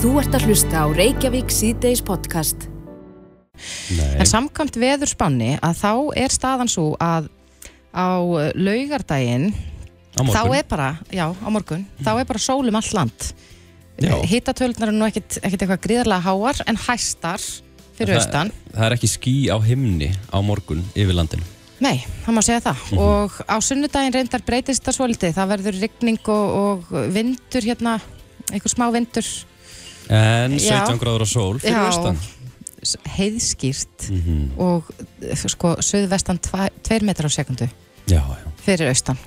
Þú ert að hlusta á Reykjavík síðdeis podcast. En samkvæmt veður spanni að þá er staðan svo að á laugardaginn Á morgun. þá er bara, já, á morgun þá er bara sólum all land. Hittatölunar er nú ekkit, ekkit eitthvað gríðarlega háar en hæstar fyrir austan. það, er ekki ský á himni á morgun yfir landinu. Nei, það má segja það. Mhm. og á sunnudaginn reyndar breytist það svolítið. Það verður rigning og, og vindur hérna, einhver smá vindur En Já. 17 gráður á sól fyrir Já. austan s- heiðskýrt Mhm. og eh, sko söðvestan 2 metrar á sekundu Já, já fyrir austan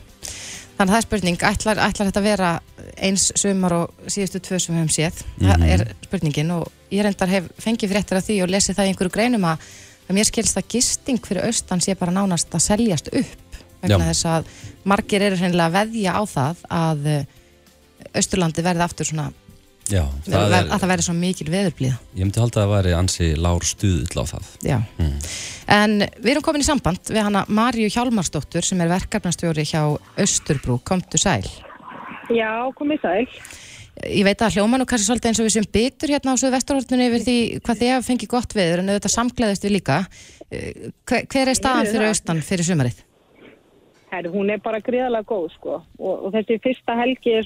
þannig að það er spurning, ætlar, ætlar þetta að vera eins sumar og síðustu tvö sem við höfum séð, það Mhm. er spurningin og ég reyndar hef fengið fréttir af því og lesið það í einhverju greinum að, að mér skilst að gisting fyrir austan sé bara nánast að seljast upp vegna Já. þess að margir eru hreinlega að veðja á það að eh, Austurlandi verði aftur svona Já, það að er, það verði svo mikil veðurblíða ég myndi halda að það væri ansi lár stuðl á það. Mm. En við erum komin í samband við hana Marju Hjálmarsdóttur sem er verkefnastjóri hjá Östurbrú, komdu sæl. Já, komið sæl. Ég veit að hljóman og kannski svolítið eins og við sem byttur hérna á söðu vesturhaldunni yfir því hvað þið hafa fengið gott viður en auðvitað samgleðist við líka. Eh, hver- Hver er staðan fyrir það. austan fyrir sumarið? Herri, hún er bara gríðalega góð, sko. Og, og þessi fyrsta helgi er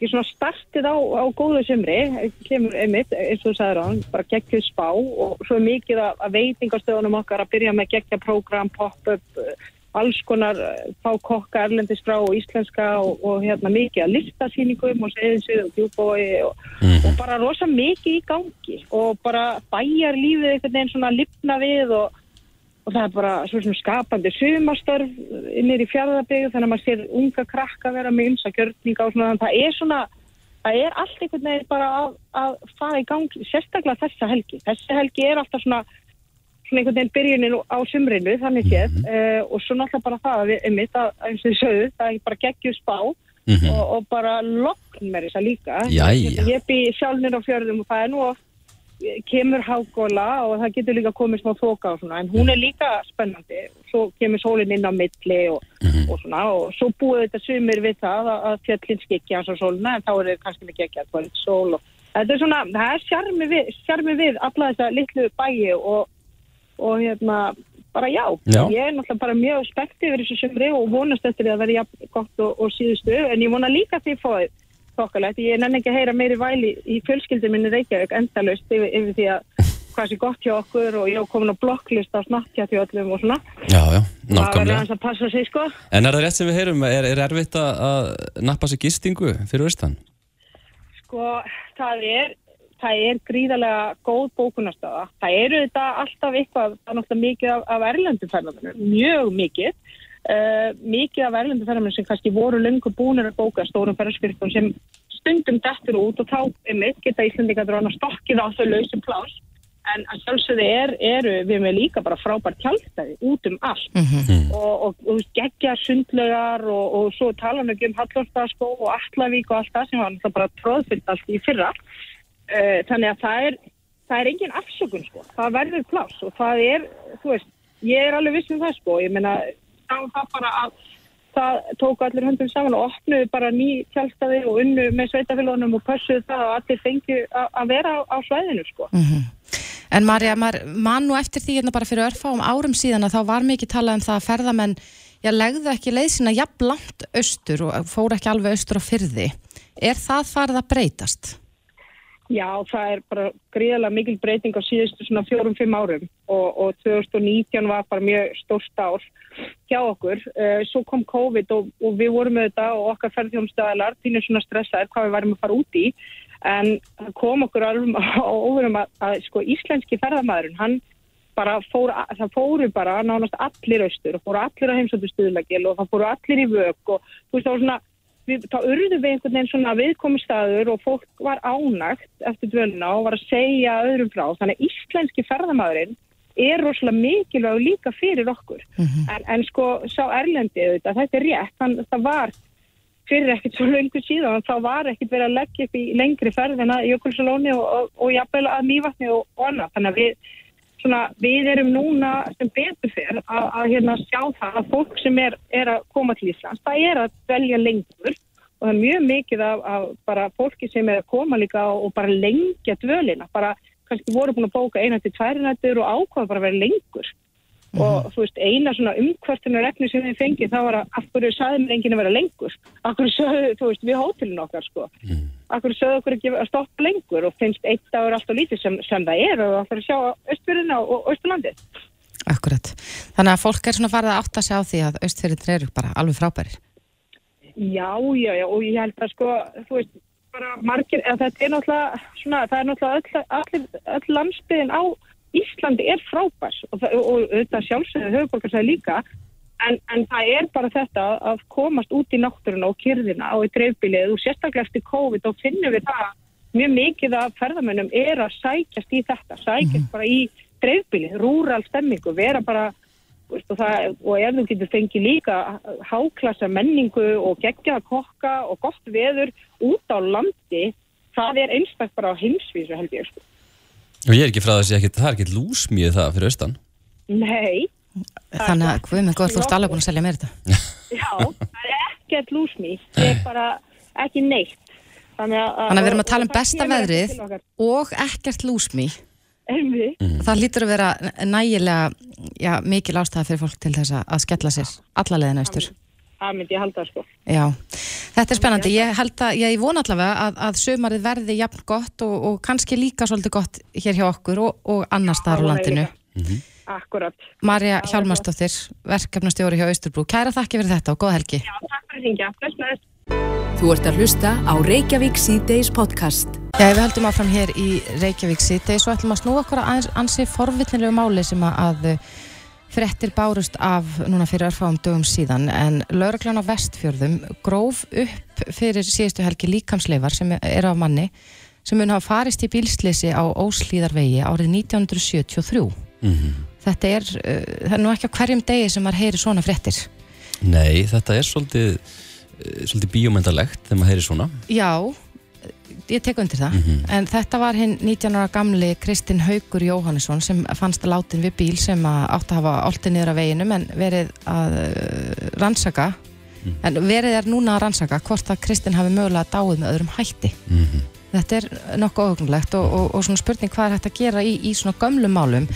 svona, startið á, á góðu sumri, kemur einmitt, eins og þú sagður á hann, bara geggjuð spá og svo mikið að, að veitingastöðunum okkar að byrja með geggja program, pop-up, eh, alls konar eh, fá kokka erlendis frá og íslenska og, og hérna mikið að listasýningum og seðinsvið og djúbói og, og bara rosa mikið í gangi og bara bæjar lífið einhvern veginn svona lifna við og og það er bara svo sem skapandi sumastörf innir í fjárðarbyggu þannig að maður sér unga krakka vera með ymsa gjörninga og svona, þannig að það er svona það er allt einhvern veginn bara að, að fara í gang, sérstaklega þessa helgi. Þessi helgi er alltaf svona svona einhvern veginn byrjunin á sumrinu þannig séð. Uh, og svo náttúrulega bara það að við, einmitt að, eins og sögðu, það er bara geggjur spá Mhm. og, og bara lokn með þess að líka. Jæja. ég bý sjálfnir á fjörðum og það er nú oft kemur hágóla og það getur líka komið smá þoka og svona en hún er líka spennandi. Svo kemur sólinn inn á milli og, og svona og svo búið þetta sumir við það að, að fjöllin skikja hans á sólina en þá er það kannski mikið ekki að kvöld sól og þetta er svona, það er sjarmi við, sjarmi við alla þessa litlu bæi og, og hérna bara já, Já. ég er náttúrulega bara mjög spektið yfir þessu sumri og vonast eftir að vera jafn gott og, og síðustu en ég vona líka því fóðið þokkalegt, ég nenni ekki að heyra meiri væli í fjölskyldum minni Reykjavík endalaust yfir, yfir því að hvað sé gott hjá okkur og ég hef komin á blokklist á snakkja til öllum og svona. Já, já, það verður nákvæmlega. aðeins að passa sig sko. En er það rétt sem við heyrum, er, er erfitt að, nappa sér gistingu fyrir austan? sko, það er það er gríðarlega góð bókunarstaða. Það eru þetta alltaf eitthvað það er náttúrulega mikið af, af erlendum ferðarmennum mjög mikið uh, mikið af erlendum ferðarmennum sem kannski voru löngu búinir að bóka stórum ferðarskriftum sem stundum dettur út og þá er mitt geta Íslandingar drána stokkið á þau lausum plás en að sjálfsögðu er, eru við með líka bara frábært tjálstæði út um allt. Mhm. og, og, og geggja sundlegar og, og svo tala við ekki um Hallorstaðskó og Allavík og allt það sem var bara tróðfyllt allt í fyrra. Uh, þannig að það er það er engin afsökun sko, það verður pláss og það er, þú veist ég er alveg viss um það sko, ég meina sáum það bara að það tók allir höndum saman og opnuðu bara ný tjálstæði og unnu með sveitafélagunum og pössuðu það að allir fengju að vera á, á svæðinu sko En Marja, maður man nú eftir því hérna bara fyrir örfáum árum síðan að þá var mikið talað um það að ferðamenn já, legðu ekki leið sína jafn langt austur og fóru ekki alveg austur á fyrði. Er það farið að breytast? Já, það er bara gríðarlega mikil breyting á síðustu svona fjórum-fimm árum og, og 2019 var bara mjög stórt ár hjá okkur. Uh, svo kom COVID og, og við vorum með þetta og okkar ferðjónstæðalar týnum svona stressaðir hvað við varum að fara út í en kom okkur alveg á óverum að, að sko íslenski ferðamæðurinn, hann bara fór, það fóru bara nánast allir austur og fóru allir á heimsóttu stuðlagil og það fóru allir í vök og þú veist það var svona við, þá urðu við einhvern veginn svona viðkomi staður og fólk var ánægt eftir dvöluna og var að segja öðrum frá. Þannig að íslenski ferðamæðurinn er rosalega mikilvæg líka fyrir okkur. en, en sko sá Erlendi auðvitað, þetta er rétt, þann, það var fyrir ekkert svo lengur síðan, þá var ekkert verið að leggja upp í lengri ferðina Jökulsalóni og, og, og jafnvel að Mývatni og, og annað. Þannig að við Svona, við erum núna sem betur fyrir að, að hérna, sjá það að fólk sem er, er að koma til Íslands, það er að velja lengur og það er mjög mikið af, af bara fólki sem er að koma líka og bara lengja dvölina, bara kannski voru búin að bóka eina til tværi nættur og ákvaða bara að vera lengur og þú veist, eina svona umkvartunar efni sem við fengið, það var að af hverju saði mér enginn að vera lengur? Af hverju sögðu, þú veist, við hótelin okkar sko? Af hverju sögðu okkur ekki að stoppa lengur og finnst eitt dagur alltaf lítið sem, sem það er og það fyrir að sjá Östfjörðina og Östurlandið Akkurat. Þannig að fólk er svona farið að átta sig á því að austfyrirtir eru bara alveg frábærir. Já, já, já, og ég held að sko, þú veist, bara margir, þetta er náttúrulega, svona, Íslandi er frábærs og, það, og, þetta sjálfsögðu höfuborgarsæði líka, en, en það er bara þetta að komast út í náttúruna og kyrðina og í dreifbílið og sérstaklega eftir COVID og finnum við það mjög mikið að ferðamönnum er að sækjast í þetta, sækjast bara í dreifbíli, rúral stemmingu, vera bara veist, og, það, og ef þú getur fengið líka háklassa menningu og geggjaða kokka og gott veður út á landi, það er einstaklega bara á heimsvísu held ég. sko. Og ég er ekki frá þessi ekkert, það er ekkert lúsmíð það fyrir austan. Nei, Þannig að, hvað með góð, þú ert alveg búin að selja mér þetta. já, það er ekkert lúsmi, það er bara ekki neitt. Þannig að, Þannig að við erum að tala um besta veðrið og ekkert lúsmi. Einmitt. Það lítur að vera nægilega, já, mikil ástæða fyrir fólk til þess að- að skella sér alla leiðin austur. Það myndi ég halda sko. Já, þetta er spennandi. Ég held að, ég vona allavega að, að sömarið verði jafn gott og, og kannski líka svolítið gott hér hjá okkur og, og annar staðar á það landinu. líka. Akkurat. Marja Hjálmarsdóttir, verkefnastjóri hjá Austurbrú. Kæra þakki fyrir þetta og góða helgi. Já, takk fyrir þingja. Bless. Þú ert að hlusta á Reykjavík síðdeis podcast. Já, við höldum áfram hér í Reykjavík City svo ætlum að snúa okkur að ansi forvitnilegu máli sem að, að frettir bárust af núna fyrir örfáum dögum síðan en lauruglan á vestfjörðum gróf upp fyrir síðustu helgi líkamsleifar sem eru af manni sem mun hafa farist í bílslisi á Óslíðarvegi árið 1973. Þetta er, uh, það er nú ekki á hverjum degi sem maður heyri svona frettir. Nei, þetta er svolítið, eh, svolítið bíómyndalegt þegar maður heyri svona. Já, ég tek undir það. En þetta var hinn 19 ára gamli Kristinn Haugur Jóhannesson sem fannst að látin við bíl sem átt að hafa oltið niður af veginum en verið að uh, rannsaka. En verið er núna að rannsaka hvort að Kristinn hafi mögulega dáið með öðrum hætti. Þetta er nokkuð óhugnlegt og, og, og svona spurning hvað er hægt að gera í, í svona gömlum málum.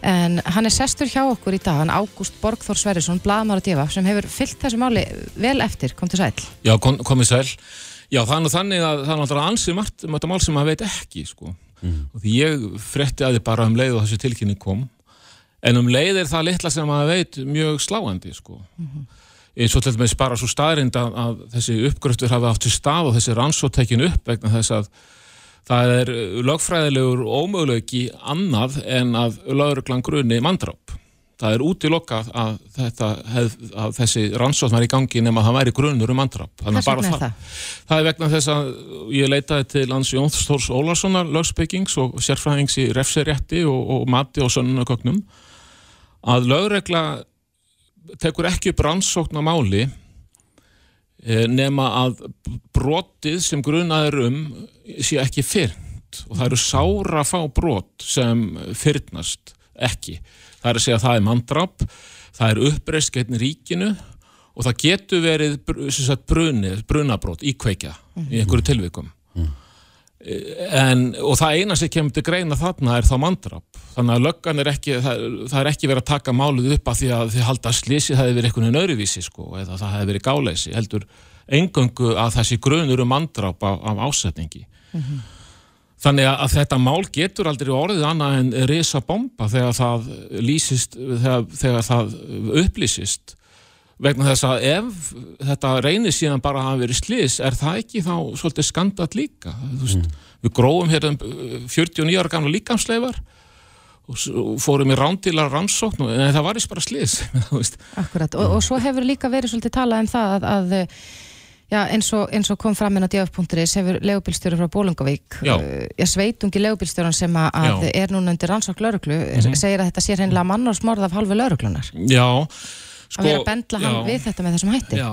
En hann er sestur hjá okkur í dag, hann Ágúst Borgþór Sverrisson, blaðmára djöfa, sem hefur fyllt þessu máli vel eftir, kom til sæl. Já, kom, komið sæl. Já, er nú þannig að það er náttúrulega ansið margt um þetta mál sem maður veit ekki, sko. Og því ég fretti að þið bara um leið og þessi tilkynning kom. En um leið er það litla sem maður veit mjög sláandi, sko. Eins og til dæmis bara svo staðrind að, að þessi uppgröftur hafi átt til stað og þessi rannsóttekin upp vegna þess að það er lögfræðilegur ómöguleiki annað en að lögreglan grunni manndráp. Það er útilokkað að, þetta hef, að þessi rannsótt var í gangi nema að það væri grunur um að vegna er það, það? Er vegna þess að ég leitaði til Lans Jóns Þórs Ólarssonar lögsbyggings og sérfræðings í refsirétti og, og mati og sönnunarköknum að lögregla tekur ekki upp rannsókn á máli eh, nema að brotið sem grunaður um sé ekki fyrnt. Og það eru sára fá brot sem fyrnast ekki. Það er að segja að það er mandrap, það er uppreist getn ríkinu og það getur verið br- sem sagt, bruni, brunabrót, íkveikja í einhverju tilvikum. En, og það eina sem kemur til greina þarna er þá mandrap þannig að löggan er ekki það, það er ekki verið að taka málið upp af því að þið halda að slísi það hefði verið einhvern veginn öðruvísi sko, eða það hefði verið gáleysi heldur engöngu að þessi grunur um mandrap af, af ásetningi þannig að, þetta mál getur aldrei orðið annað en risa bomba þegar það lýsist þegar, þegar það upplýsist. Vegna þess að ef þetta reynir síðan bara að hafa verið slís er það ekki þá svolítið skandat líka? Veist, við grófum hérna um uh, 49 ára gamla líkamsleifar og, fórum í rándilar rannsókn en það var eins bara slís. Akkurat, og, og svo hefur líka verið svolítið talað um það að, að já, eins, og, eins og kom fram inn á djöf.is hefur legubílstjóri frá Bólungavík Já. já, sveitungi legubílstjóran sem að, að Já. Er núna undir rannsók lauruglu segir að þetta sé hreinlega mannarsmorð af halvu lauruglunar já, að vera að bendla hann já. við þetta með þessum hætti Já,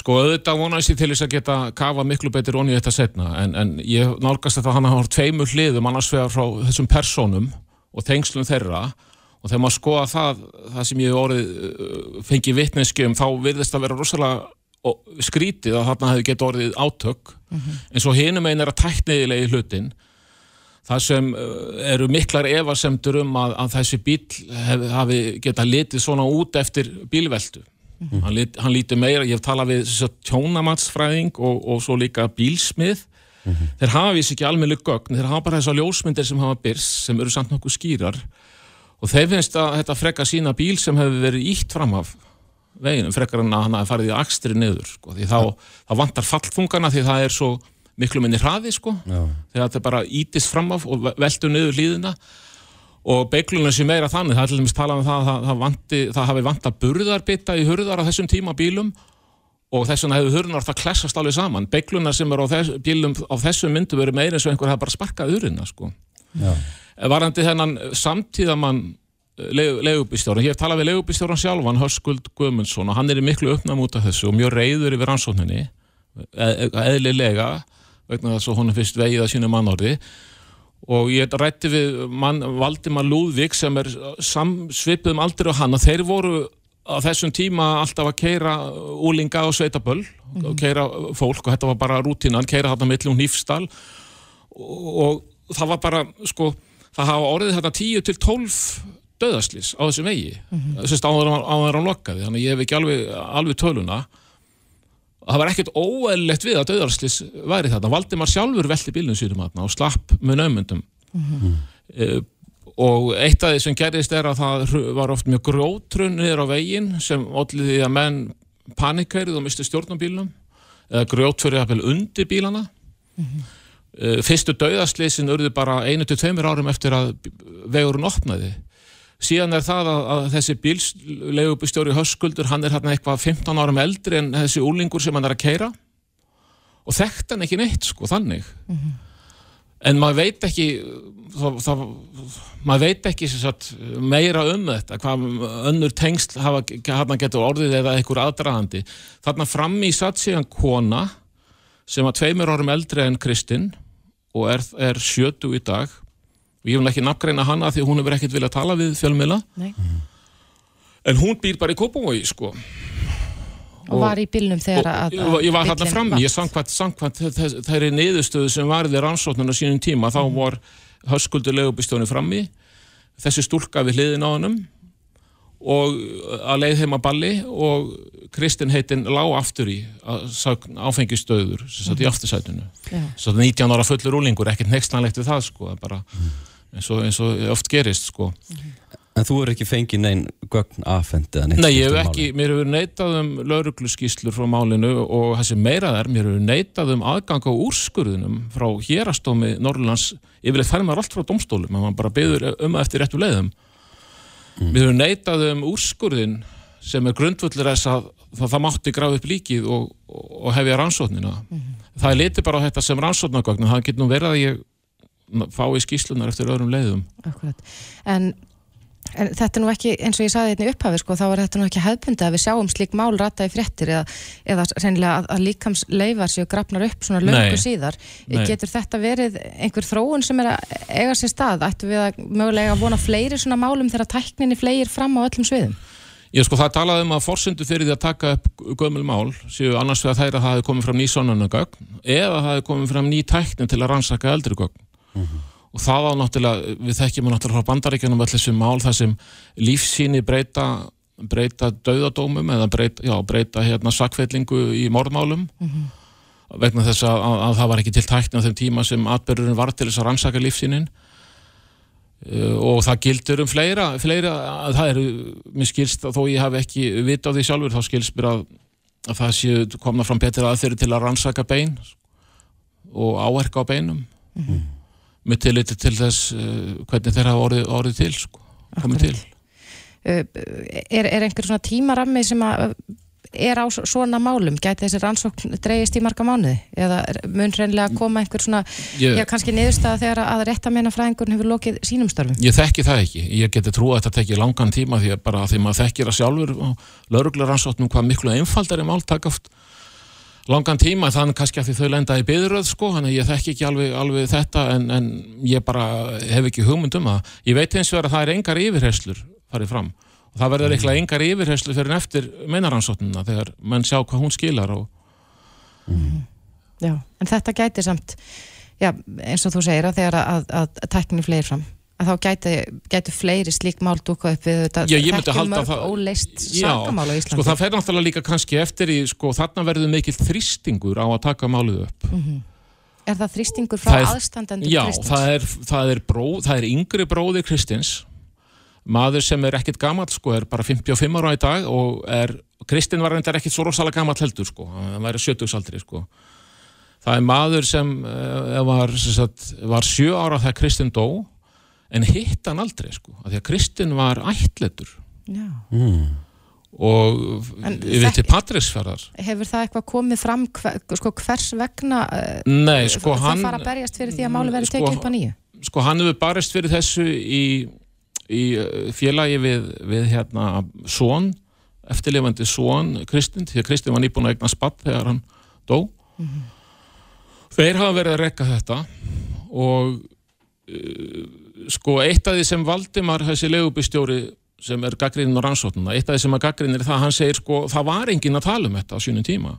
sko auðvitað vonast ég til þess að geta kafa miklu betur onni þetta setna en, en ég nálgast þetta hann að hafa tveimur hliðum annars vegar frá þessum personum og tengslum þeirra og þegar maður skoða það, það sem ég orðið uh, fengið vitneskjum þá virðist að vera rosalega skrítið að þarna hefði gett orðið átök en svo hinum einn er að tækniðilegi hlutin það sem uh, eru miklar efasemdur um að, að þessi bíl hef, hafi geta litið svona út eftir bílveldu hann, lit, hann lítið meira, ég hef talað við tjónamatsfræðing og, og svo líka bílsmið. Þeir hafa vísi ekki almennileg gögn, þeir hafa bara þessar ljósmyndir sem hafa byrst, sem eru samt nokkuð skýrar. Og þeir finnst að þetta frekka sína bíl sem hefur verið ítt fram af veginum, frekar en að hann hafi farið í akstri niður, sko, því þá, þá vantar fallfungana því það er svo miklu minni hraði, sko, Já. þegar þetta bara ítist fram af og ve- veltur niður hlýðina og beiklunum sem meira þannig, það er til dæmis talað um það að það, vanti, það hafi vantað burðarbita í hurðar á þessum tíma bílum og þess vegna hefur hurðnar það klessast alveg saman beiklunar sem eru á þess, bílum á þessum myndu verið meira eins og einhver hafa bara sparkað hurðina sko. Já. varandi þennan samtíðamann legubistjóran, ég hef talað við legubistjóran sjálfan Höskuld Guðmundsson og hann er í miklu uppnám út af þessu og mjög reyður yfir rannsókninni e- eðlilega vegna þess að hún er fyrst vegið að sínu mannorði. Og ég rætti við mann, Valdimar Lúðvík sem er samsvipum aldrei á hann og þeir voru á þessum tíma alltaf að keira úlinga og sveitaböll og keira fólk og þetta var bara rútínan, keira þarna og nýfstal og, og það var bara sko, það hafa orðið þetta 10 til 12 döðaslís á þessum vegi. Mm -hmm. þess að áður áður hann lokkaði þannig ég hef ekki alveg, alveg töluna. Það var ekkert óeðlilegt við að döðarslis væri þetta Valdimar sjálfur velti bílun sínum og slapp með naumundum mm og eitt af því sem gerðist er að það var oft mjög grótrun niður á veginn sem allir því að menn panikærið og misti stjórn á bílunum eða grjót fyrir að undir bílana. Mm fyrstu dauðaslýsin urðu bara einu til tveimur árum eftir að vegurinn opnaði síðan er það að, að þessi bílslegubistjóri Höskuldur, hann er hérna eitthvað 15 árum eldri en þessi úlingur sem hann er að keira og þekkt hann ekki neitt sko þannig. En maður veit ekki það, það, maður veit ekki sagt, meira um þetta hvað önnur tengsl hafa hann getur orðið eða einhver aðdraðandi þarna fram í satt síðan kona sem var tveimur árum eldri en Kristinn og er, er sjötu í dag og ég vil ekki nafngreina hana því hún hefur ekkert viljað tala við fjölmiðla. Nei. en hún býr bara í Kópavogi sko. Og var í bílnum þegar og, að, ég, ég var bíllinn frammi, ég samkvæmt þess- þeirri niðurstöðu sem varði rannsóknuna sínum tíma, þá Mhm. var höskuldur legubistjóni frammi. Þessi stúlka við hliðin á hannum og að leið heim að balli og Kristinn heitin lág aftur í sögn áfengistöður sem satt í Já. svo 19 ára fullur úlingur, ekkert nextlanlegt við það sko, það bara eins og, eins og oft gerist sko En þú er ekki fengið neinn gögn neitt Nei, ég hef ekki, málið? mér hefur neitað um laurugluskíslur frá málinu og þessi meira þær, mér hefur neitað um aðgang á úrskurðunum frá hérastómi Norrlands, yfirleitt fær maður allt frá domstólum, en maður bara byður um það eftir réttu leiðum. Mér hefur neitað um úrskurðin sem er grundvöldur þess að það, það mátti grafa upp líkið og, og, hefja rannsóknina. Það er litið bara á þetta sem rannsóknargögn, en það getur nú verið að ég fái skíslunar eftir öðrum leiðum. Akkurat. En, en þetta er nú ekki, eins og ég saði hérna upphafi, sko, þá er þetta nú ekki hefðbundi að við sjáum slík mál rata í fréttir eða, eða reynilega að, að líkams leifar séu grafnar upp svona löngu Nei. síðar. Nei. Getur þetta verið einhver þróun sem er að eiga sér stað? Ættu við að mögulega vona fleiri svona málum þegar tækninni fleir fram á öllum sviðum? Ég sko það talaði um að forsendu fyrir því að taka upp gömul mál séu annars vegar þær að það hefði komið fram ný sonnunagögn eða það hefði komið fram ný tækni til að rannsaka eldri gögn og það á náttúrulega, við þekkjum náttúrulega frá bandaríkjunum öll þessi mál þar sem lífsýni breyta breyta dauðadómum eða breyta, já, breyta hérna sakfellingu í morðmálum. Vegna þess að, að, að það var ekki til tækni á þeim tíma sem atbyrðurinn var til þess að rannsaka lífsýnin Uh, og það gildur um fleira, fleira að það eru, mér skilst þó ég hef ekki vita á því sjálfur, þá skilst mér að, að það séu komna fram betur aðferði til að rannsaka bein og áherka á beinum með tilliti til þess uh, hvernig þeir hafa orðið, orðið til sko, komið til. Uh, Er, er einhver svona tímarammi sem að er á svo- svona málum? Gæti þessi rannsókn dreigist í marga mánuði? Eða er- mun reynilega koma einhver svona, Ég, já kannski niðurstaða þegar að rétt að meina fræðingurinn hefur lokið sínum störfum? ég þekki það ekki, ég geti trú að þetta tekið langan tíma því að bara því maður þekkir að sjálfur og lauruglar rannsóknum hvað miklu einfaldari mál taka oft langan tíma þannig kannski að því þau lenda í byðröð sko, þannig að ég þekki ekki alveg, alveg þetta en, en ég bara hef ekki hugmynd um það. Ég veit eins og að það er engar yfirherslur farið fram. Og það verður eitthvað engar yfirherslu fyrir en eftir meinaransóknina þegar menn sjá hvað hún skilar og Já, en þetta gæti samt já, eins og þú segir að þegar að, að, að tækni fleiri fram að þá gæti, gæti fleiri slík mál dúka upp við þetta Já, ég myndi halda mörg það- óleist Já, sakamál á Íslandi. sko það fer náttúrulega líka kannski eftir í sko þarna verður mikill þrýstingur á að taka málið upp. Er það þrýstingur frá aðstandendur Já, Kristins? það er, það, er bró, það er yngri bróðir Kristins. Maður sem er ekkit gamall sko, er bara 55 ára í dag og er, Kristinn var reyndar ekkit svo rosalega gamall heldur sko, hann væri 70-saldri sko. Það er maður sem uh, var, sem sagt, var 7 ára þegar Kristinn dó en hitt hann aldrei sko, af því að Kristinn var ættletur Já. og En yfir þekk- til Patrísferðar Hefur það eitthvað komið fram hver, sko, hvers vegna uh, Nei, sko það hann fara að berjast fyrir því að máli verið sko, tekið upp að nýju? sko hann hefur barist fyrir þessu í, í uh, félagi við, við hérna Són, eftirlifandi Són Kristinn, því að Kristinn var nýbúin að eigna spatt þegar hann dó. Þeir hafa verið að rekka þetta og uh, sko eitt af því sem Valdimar þessi legubistjóri sem er gaggrinin á rannsóknuna, eitt af því sem að gaggrinir er það hann segir sko, það var enginn að tala um þetta á sínum tíma.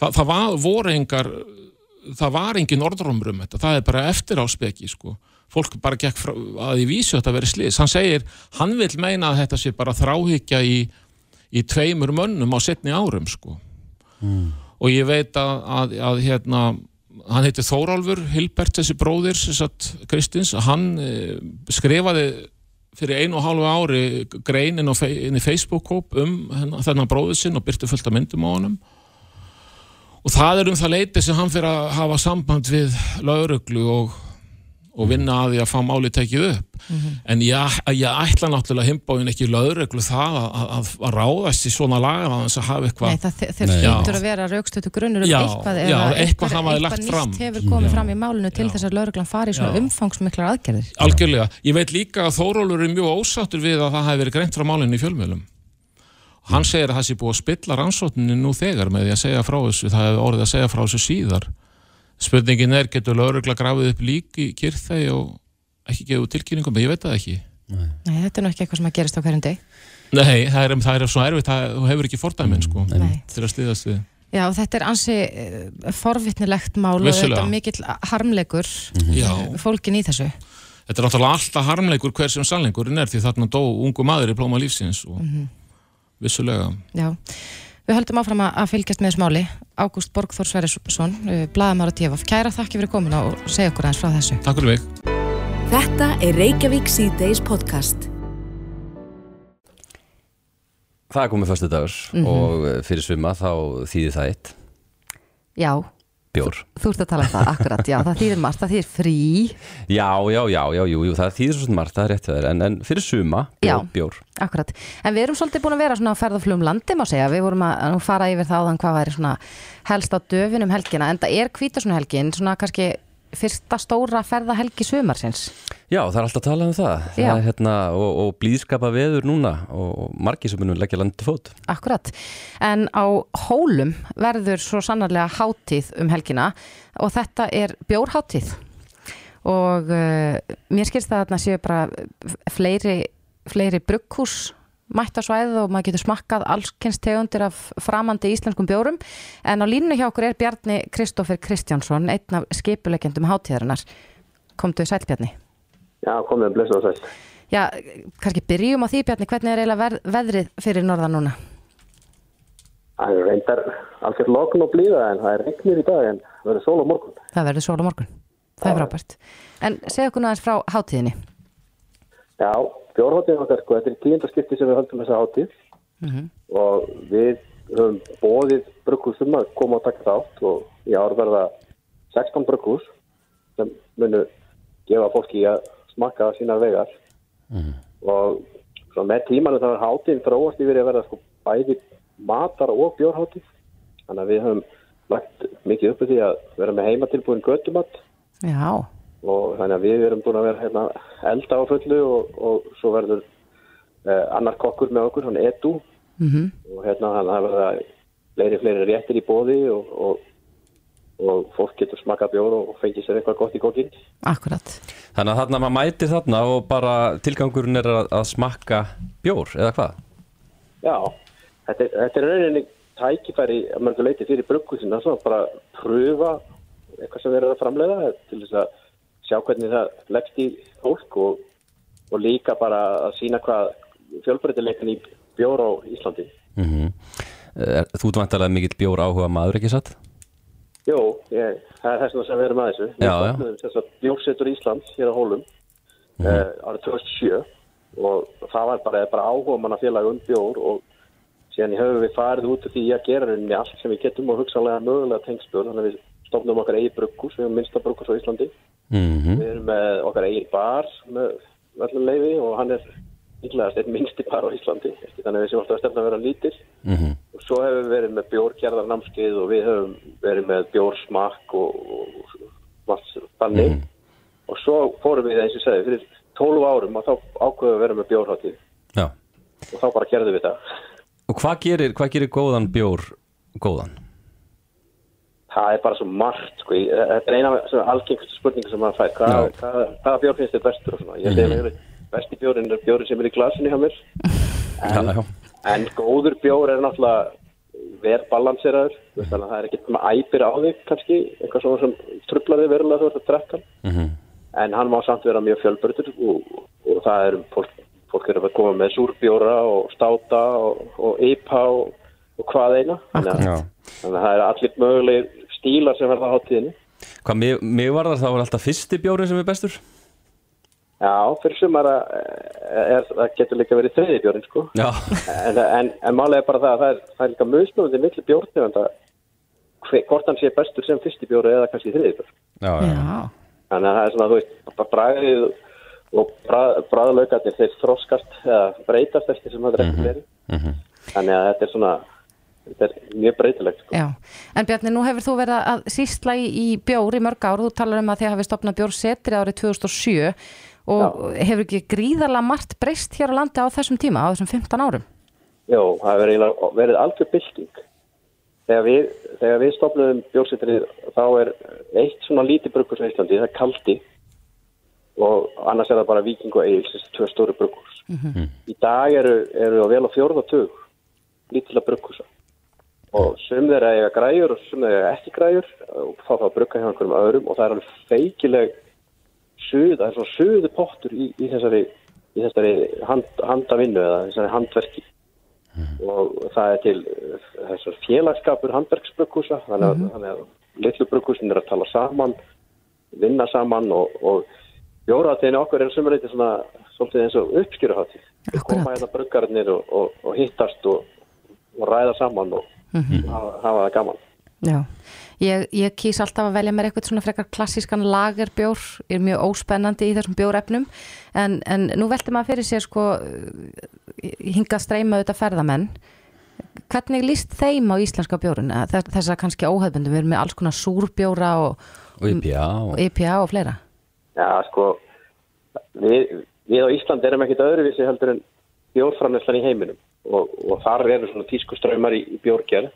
Þa, það var, voru engar það var engin orðrumur um þetta, það er bara eftir á speki sko. fólk bara gekk frá, að í vísu þetta verið slis, hann segir hann vil meina að þetta sé bara þráhyggja í, í tveimur mönnum á setni árum sko. Og ég veit að, að, að hérna hann heitir Þórólfur Hilbert þessi bróðir Kristins, hann eh, skrifaði fyrir einu og hálfu ári grein inn, fe- inn í Facebook-kóp um þennan bróður sinn og byrti fullt af myndum á honum. Og það er um það leiti sem hann fyrir að hafa samband við lauruglu og, og vinna að því að fá máli tekið upp en ég, ég ætla náttúrulega himbóin ekki lauruglu það að, að, að ráðast í svona lagar að þess að hafa Nei, eitthvað það Nei. hlýtur að vera raukstötu grunnur um Já, eitthvað já, eða eitthvað eitthvað fram. nýtt hefur komið Já. fram í málinu til þess að lauruglan fari í svona umfangsmiklar aðgerðir. Algjörlega. Ég veit líka að Þórólfur er mjög ósáttur við að það hefði verið greint frá málinu í fjölmiðlum. Hann segir að það sé búið að spilla rannsókninni nú þegar með því að segja frá þessu, það hefði orðið að segja frá þessu síðar. Spurningin er, getur laurugla grafið upp lík í kyrþegi og ekki út tilkynningum, ég veit það ekki. Nei, þetta er nú ekki eitthvað sem að gerist á hverjum deg. Nei, það er, það er svona erfitt, það, þú hefur ekki fordæmin, sko, Nei. til að stiðast við. Já, þetta er ansi uh, forvitnilegt mál Vissulega. og þetta mikill harmleikur Já. uh, fólkin í þessu. Þetta er náttúrulega alltaf harmleikur hver sem sannleikurinn er því þarna dó ungu maður í plóma lífsins og vissulega. Já. Við höldum áfram að að fylgjast með þessu máli. Ágúst Borgþór Sverrisson, uh, blaðamár og TFF. Kæra þakki fyrir komuna og segja okkur aðeins frá þessu. Takk fyrir mig. Þetta er Reykjavík C-Days podcast. Það er komið fyrstu dagur og eh, fyrir svima þá þýðir það eitt Já, bjór. þú ert að tala um það, akkurat, já, það þýðir margt, það þýðir frí. Já, já, já, já, jú, jú, það þýðir svo margt, það er rétt fyrir en, en fyrir suma Já. bjór. Akkurat, en við erum svolítið búin að vera svona á ferð og flum landi má segja, við vorum að fara yfir það áðan hvað væri svona helst á döfinum helgina, en það er hvítasunni helgin, svona kannski fyrsta stóra ferðahelgi sumarsins. Já, það er alltaf að tala um það, það er, hérna, og, og blíðskapa veður núna og, margir sem munum leggja landi fót. Akkurat, en á hólum verður svo sannarlega hátíð um helgina og þetta er bjórhátíð og uh, mér skilst það að þarna séu bara fleiri, fleiri brugghús mætt á svæðið og maður getur smakkað allskynst tegundir af framandi íslenskum bjórum en á línunni hjá okkur er Bjarni Kristoffer Kristjánsson, einn af skipulegjendum hátíðarinnar. Komdu sæl Bjarni. Já, komið að blessa og sæl. Já, kannski byrjum á því Bjarni, hvernig er eiginlega veðrið fyrir norðan núna? Það er reyndar algjörð lokn og blíða en það er regnir í dag en það verður sól á morgun. Það verður sól á morgun. Það er frábært. En segja okkur aðeins frá hátíðinni. Já, fjórháttíðin okkar sko, þetta er tíunda skipti sem við höldum þessa hátíð. Og við höfum bóðið brugghúsum að koma og taka þátt og í ár verða 16 brugghús sem munu gefa fólki að smakka sínar vegar og svo með tímanu þá er hátíðin þróast yfir að verða sko bæði matar og bjórhátíð þannig að við höfum lagt mikið uppi því að vera með heimatilbúin götumat. Já, og þannig að við erum búin að vera hérna, elda á fullu og, og svo verður eh, annar kokkur með okkur, hann Edu mm og hérna hann það verða fleiri, fleiri réttir í bóði og, og, og fólk getur smakað bjór og fengið sér eitthvað gott í kokkin. Akkurat. Þannig að þarna maður mætir þarna og bara tilgangurinn er að, að smakka bjór, eða hvað? Já, þetta er, þetta er rauninni tækifæri að mörgu leiti fyrir brugghúsina, svo bara pröfa eitthvað sem þeir eru að framleiða til þess að sjá hvernig það leggst í fólk og, og líka bara að sína hvað fjölbreytileikin í bjór á Íslandi. Mm Þú ert vantarlega mikill bjór áhuga maður, ekki satt? Jó, ég, það er þess sem við erum að þessu. Já, já. Þess að bjórsetur Íslands hér á Hólum Mhm. eh, árið 2007 og það var bara, bara áhuga manna félag um bjór og síðan höfum við farið út af því að gera rauninni allt sem við getum og hugsanlega mögulega tengspjór þannig að við stofnum okkar eigi brugghús, við erum minnsta brugghús á Íslandi. Mm Við erum með okkar eigi bar með öllum leifi og hann er líklegast einn minnsti bar á Íslandi þannig að við séum alltaf að stefna að vera lítil -hmm. og svo hefur við verið með bjórkjærðar námskeið og við höfum verið með bjórsmakk og, og, og þannig og svo fórum við eins og ég segi fyrir 12 árum og þá ákveðum við að vera með bjórháttið Já. og þá bara gerðum við það Og hvað gerir, hvað gerir góðan bjór góðan? Það er bara svo margt sko. Þetta er eina af algengustu spurningu sem maður fær hvað, Já. hvað, hvaða bjór finnst þér bestur ég segi mm besti bjórin er bjórin sem er í glasinu hjá mér Já, já. En góður bjór er náttúrulega vel balanseraður, að það er með æpir á þig kannski, eitthvað svona sem trublar þig verulega þú ert að drekka hann. Mhm. En hann má samt vera mjög fjölbörður og, og það er fólk, fólk er að koma með súrbjóra og státa og, og IPA og, og hvað eina. Þannig að, þannig að það er allir möguleg stílar sem verða á hátíðinni. Hvað mig, mig var það þá er alltaf fyrsti bjórin sem er bestur? Já, fyrir sumar að er, það getur líka verið þriði bjórin, sko. Já. en, en, en málega er bara það að það er, það er líka mögstofandi miklu bjórnefanda hvort hann sé bestur sem fyrsti bjóru eða kannski þriði bjór. Já, já. Já. Þannig að það er svona, þú veist, bara bræðið og bræðalaugarnir þeir þroskast eða breytast eftir sem það er eftir verið. Mhm. Þannig að þetta er svona, þetta er mjög breytilegt, sko. Já, en Bjarni, nú hefur þú verið að sístla í, í bjór í mörg ár, þú talar um að þið hafi stopnað bjórsetri árið 2007 og hefur ekki gríðarlega margt breyst hér á landi á þessum tíma, á þessum 15 árum? Jó, það hefur verið algjör bylting. Þegar við, þegar við stopnum bjórsettrið þá er eitt svona lítið brugghús á Íslandi, það er kaldi og annars er það bara Viking og Eils, þessi tvö stóru brugghús. Í dag eru, eru á vel á fjórðatug lítila brugghúsa og sum þeirra eiga græjur og sum þeirra eiga ekki græjur. Og þá þá brugga hjá einhverjum öðrum. Og það er alveg feikileg suð, það er svona suðu pottur í, í þessari, í þessari hand, handavinnu eða þessari handverki. Og það er til uh, þessar félagskapur handverksbrukkúsa þannig að, þannig að litlu brukkúsin er að tala saman vinna saman og, og jóraðteginu okkur er sumurleiti svona svolítið eins og Akkúrat. koma hérna bruggarnir og, og, og hittast og, og ræða saman og hafa, hafa það gaman. Já, ég, ég kýs alltaf að velja mér eitthvað svona frekar klassískan lagerbjór, er mjög óspennandi í þessum bjórefnum, en, en nú velti maður fyrir sér sko hinga streyma auðvitað ferðamenn. Hvernig líst þeim á íslenska bjórun þess að kannski óhefbundum, við erum með alls konar súrbjóra og, Og IPA og... IPA og fleira. Já, sko við, við á Íslandi erum ekkit öðruvísi heldur en bjórframneslan í heiminum og, og þar eru svona tísku ströymar í, í bjórgerð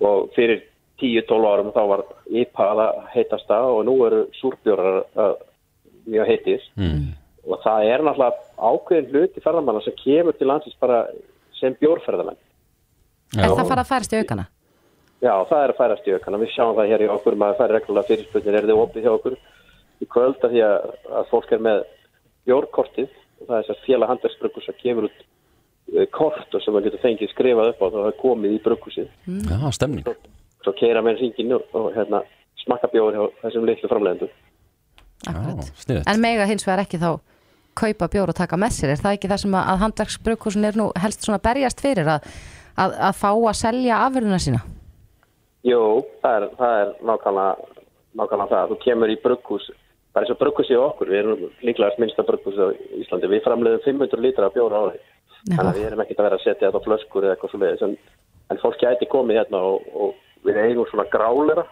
og fyrir 10-12 árum þá var IPA að heitast það og nú eru súrbjórar að mjög heitir Mm. og það er náttúrulega ákveðin hluti ferðamanna sem kemur til landsins bara sem bjórferðamenn. Er það fara að færast í aukana? Já, það er að færast í aukana. Við sjáum það hér í okkur, maður færi reglulega fyrirspurnir, er þið opið hjá okkur í kvöld af því að, að fólk er með bjórkortið og það er þess að félag handverksbruggus að gefur út eh, kort og sem maður getur fengið skrifað upp á þá er komið í brugghúsið. Já, stemning. Svo keira með hringin og, og hérna, smakka bjóður hjá þessum litlu sniðugt. En mega hins vegar ekki þá kaupa bjór og taka með sér, er það ekki það sem að, að handverksbrukhúsin er nú helst svona berjast fyrir að, að, að fá að selja afurðuna sína? Jú, það er, það er nákvæmlega, nákvæmlega það. Þú kemur í brugghús, það er eins og brugghús í okkur, við erum líklegast minnsta brugghús á Íslandi. Við framleiðum 500 lítra af bjóra á því. Þannig að við erum ekkert að vera að setja þetta á flöskur eða eitthvað svo leiðis. En, en fólk gæti komið hérna og, og við eigum svona grálera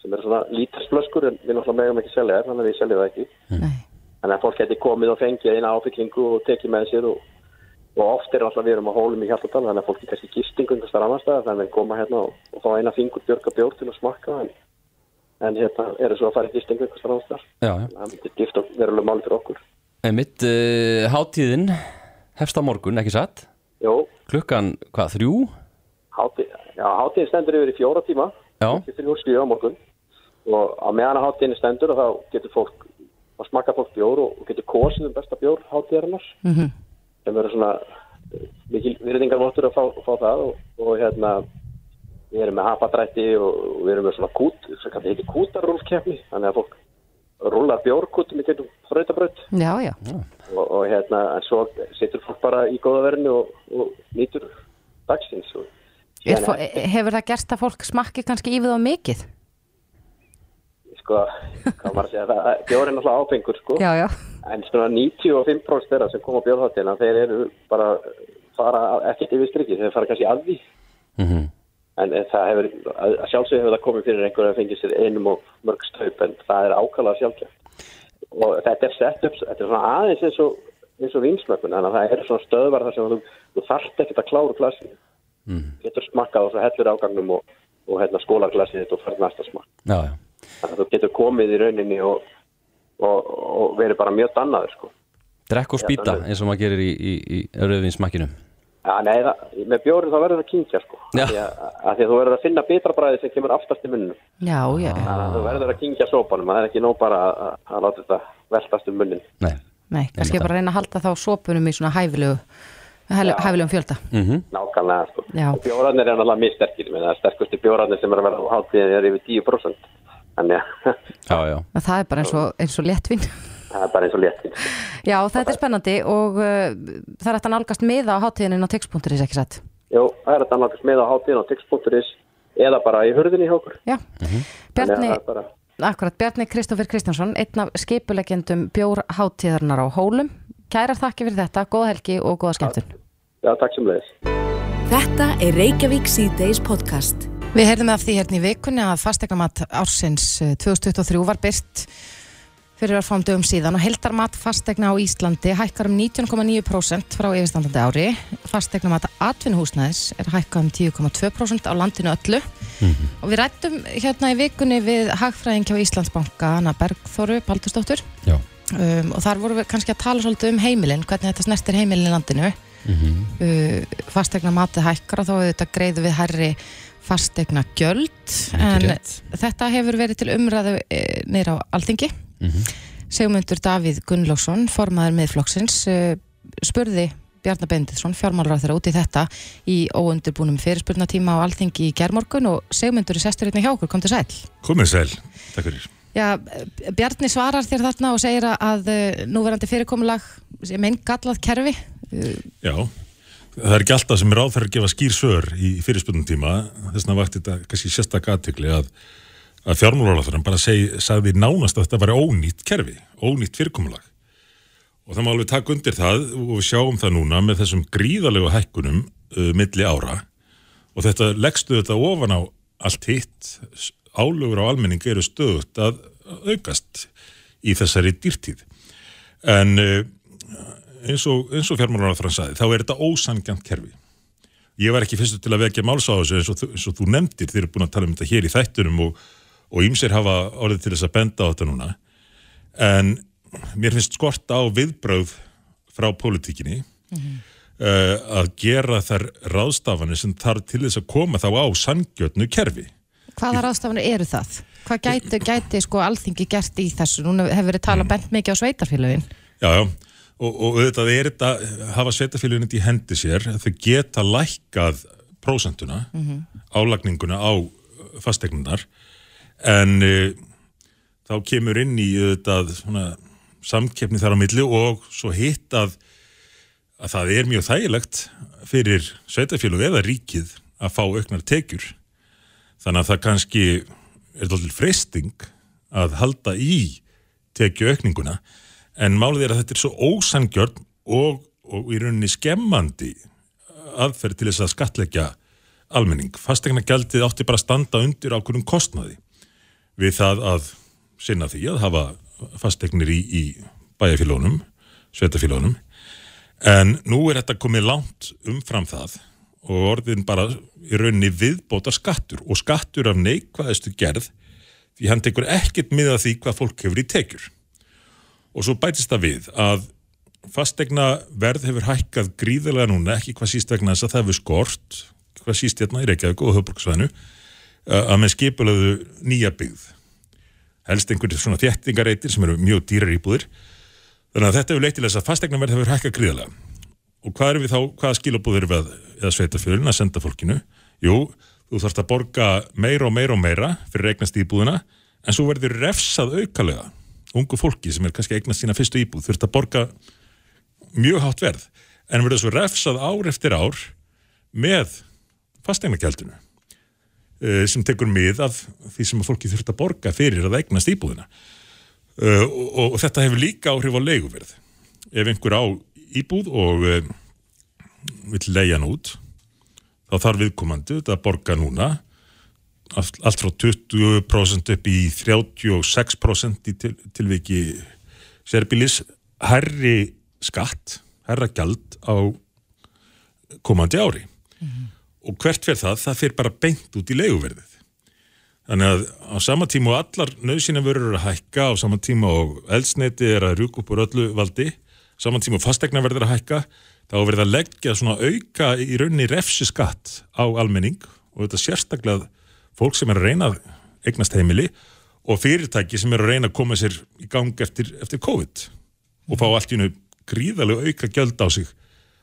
sem eru svona lítarsflöskur en við náttúrulega megum ekki selja þær, þannig að við seljum það ekki. Nei. Þannig að fólk gæti komið og fengið eina áfyllingu og tekið með sér og, og oft er alltaf við erum á hólum í Hjaltadal þannig að fólk er kannski gistingu einhvers þar annars staðar þannig að við koma hérna og, og fá eina fingur björga bjór til að smakka en, en hérna eru svo að fara í gistingu. Já, já. Það hefst á morgun, ekki satt? Jó, Klukkan, hvað, þrjú? hátíð, já, hátíðin stendur yfir í fjóra tíma, Já, þrjú stíu á morgun og á meðan að hátíðin stendur og þá getur fólk, að smakka fólk bjór og, og getur kosið um besta bjór hátíðarinnar Mhm. sem verður svona eh, mikil virðingarvottur að fá, fá það og, og hérna við erum með hapadrætti og, og við erum með svona kút, kannski heitir kútarúlfkeppni þannig að fólk rúlar bjórkútum í Já, já. og, og hérna en svo situr fólk bara í góða verðinu og, og nýtur dagsins og fó- hefur það gerst að fólk smakki kannski í við á mikið? sko, hvað maður að segja það, bjór er náttúrulega áfengur sko, Já, já. en svona 95% þeirra sem koma á bjórháttina, þeir eru bara fara ekkert yfir strikið, þeir fara kannski að því mhm, en það hefur, sjálfsögðu hefur það komið fyrir einhverju að fengið sér einum og mörg staup en það er ákvæmlega sjálfgjöf og þetta er sett upp, þetta er svona aðeins eins og, eins og vinsmökkun, þannig að það er svona stöðvar þar sem þú, þú þarft ekkert að klára glasinu mm. getur smakkað og svo hellur ágangnum og, og hérna skólaglasið þitt og fyrir næsta smakk já, já. þannig að þú getur komið í rauninni og, og, og verið bara mjög dannaður sko. Drekk og spýta eins og maður gerir í, í, í rauðvinsmakkinu. Já, nei, það, með bjórið þá verður það kynkja sko. Já. Af því því að þú verður að finna bitrabræði sem kemur aftast í munnum Já, já. þannig að þú verður að kynkja sópanum það er ekki nóg bara að, að, að láta þetta veltast um munnin Nei. Nei, kannski bara reyna að halda þá sopunum í svona hæfilegu, hæ- hæfilegum fjölda. Mm nákvæmlega sko. Já. og bjórarnir er náttúrulega mjög sterkir það sterkustu bjórarnir sem er að vera á hátíðin er yfir 10% þannig að Já, já. Og Það er bara eins og, eins og léttvinn. Það er bara eins og léttin Já, þetta er spennandi og uh, það er hægt að nálgast miða á hátíðinu á tix.is ekki satt. Jú, það er að annarkast með á hátíðin á tix.is eða bara í hurðinni hjá okkur Já, Þannig Bjarni, bara akkurat, Bjarni Kristófur Kristjánsson, einn af skipulegjendum bjór hátíðarnar á Hólum. Kærar þakki fyrir þetta, góða helgi og góða skemmtun. Já, takk sem leiðis Þetta er Reykjavík C-Days podcast. Við heyrðum af því hérna í vikunni að fastegnamat ársins eh, 2023 var byrt fyrir að fáum dögum síðan og heldarmat fastegna á Íslandi hækkar um 19,9% frá yfirstandandi ári. Fastegnamat atvinnuhúsnæðis er hækkað um 10,2% á landinu öllu og við rættum hérna í vikunni við hagfræðing hjá Íslandsbanka, Anna Bergþóru Baldursdóttur Já. um, og þar vorum við kannski að tala svolítið um heimilin, hvernig þetta snertir heimilin í landinu. Uh, fastegna matið hækkar og þá auðvitað greiðu við herri fastegna gjöld en rétt. þetta hefur verið til umræðu e, neyra á Alþingi Sigmundur Davíð Gunnlaugsson formaður miðflokksins uh, spurði Bjarnar Benditsson fjármálur þeirra út í þetta í óundirbúnum fyrirspurnatíma á Alþingi í germorgun og Sigmundur er sestur hérna hjá okkur, kom til sæl. Komið sæl, takk fyrir. Já, Bjarni svarar þér þarna og segir að uh, núverandi fyrirkomulag sem einn gallað kerfi. Já, það er ekki alltaf sem er áferð að gefa skýr svör í fyrirspunum tíma, þess vegna vakti þetta kannski sérstak aðtökli að, að fjármálaráþurann bara seg, sagði nánast að þetta var ónýtt kerfi, ónýtt fyrirkomulag. Og það má alveg taka undir það og við sjáum það núna með þessum gríðalegu hækkunum uh, milli ára og þetta leggstu þetta ofan á allt hitt, álögur á almenning eru stöðut að aukast í þessari dýrtíð. En uh, eins og, og fjármálaráþrann sagði, þá er þetta ósangjant kerfi. Ég var ekki fyrstu til að vekja máls á þessu eins og, eins og þú nefndir, þið eru búin að tala um þetta hér í þættunum og, og ýmsir hafa orðið til þess að benda á þetta núna. En mér finnst skorta á viðbröð frá pólitíkinni uh, að gera þær ráðstafanir sem þarf til þess að koma þá á sangjörnu kerfi. Hvaða ráðstafanir eru það? Hvað gæti, gæti sko alþingi gert í þessu? Núna hefur verið talað bent mikið á sveitarfélögin. Já, já, og, og auðvitað er þetta, hafa sveitafélagin í hendi sér, þau geta lækkað prósentuna, álagninguna á fastegnunar, en uh, þá kemur inn í auðvitað svona, samkeppni þar á milli og svo hitt að, að það er mjög þægilegt fyrir sveitafélag eða ríkið að fá auknar tekjur. Þannig að það kannski er þetta freysting að halda í tekju aukninguna en málið er að þetta er svo ósangjörn og, og í rauninni skemmandi aðferð til þess að skatleggja almenning. Fastegna gjaldið átti bara að standa undir ákvörðum kostnaði við það að sinna því að hafa fastegnir í, í bæjarfélónum, sveitafélónum en nú er þetta komið langt umfram það og orðin bara í rauninni viðbóta skattur og skattur af neikvæðistu gerð því hann tekur ekkert miða því hvað fólk hefur í tekjur. Og svo bætist það við að fastegna verð hefur hækkað gríðarlega núna, ekki hvað síst vegna þess að það hefur skort, hvað síst hérna í Reykjavík og höfbruksvæðinu að með skipulöðu nýja byggð. Helst einhverjir svona þéttingareitir sem eru mjög dýrar íbúðir. Þannig að þetta hefur leitt til þess að fastegna verð hefur hækkað gríðarlega. Og hvað er við þá, hvaða skilabúður við að, eða sveitafjölun að senda fólkinu? Jú, þú þarfst að borga meira og meira og meira fyrir eignast íbúðina en svo verður refsað aukalega. Ungu fólki sem er kannski eignast sína fyrstu íbúð þurft að borga mjög hátt verð en verður svo refsað ár eftir ár með fasteignagjaldinu. uh, sem tekur mið af því sem fólki þurft að borga fyrir að eignast íbúðina. Uh, og, og þetta hefur líka áhrif á leiguverð. Ef einhver á íbúð og uh, vill leiðan út þá þarf viðkomandi að borga núna allt allt frá 20% upp í 36% í til, tilviki sérbílis herri skatt, herra gjald á komandi ári og hvert fyrir það, það fyrir bara beint út í leiguverðið. Þannig að á sama tíma og allar nöðsina verður að hækka á sama tíma og eldsneiti er að rjúk upp úr öllu valdi sama tíma og fastegna verður að hækka þá verður að leggja svona auka í rauninni refsi skatt á almenning. Og þetta sérstaklega fólk sem er að reyna eignast heimili og fyrirtæki sem er að reyna að koma sér í gang eftir, eftir COVID og fá allt í nú gríðalega auka gjöld á sig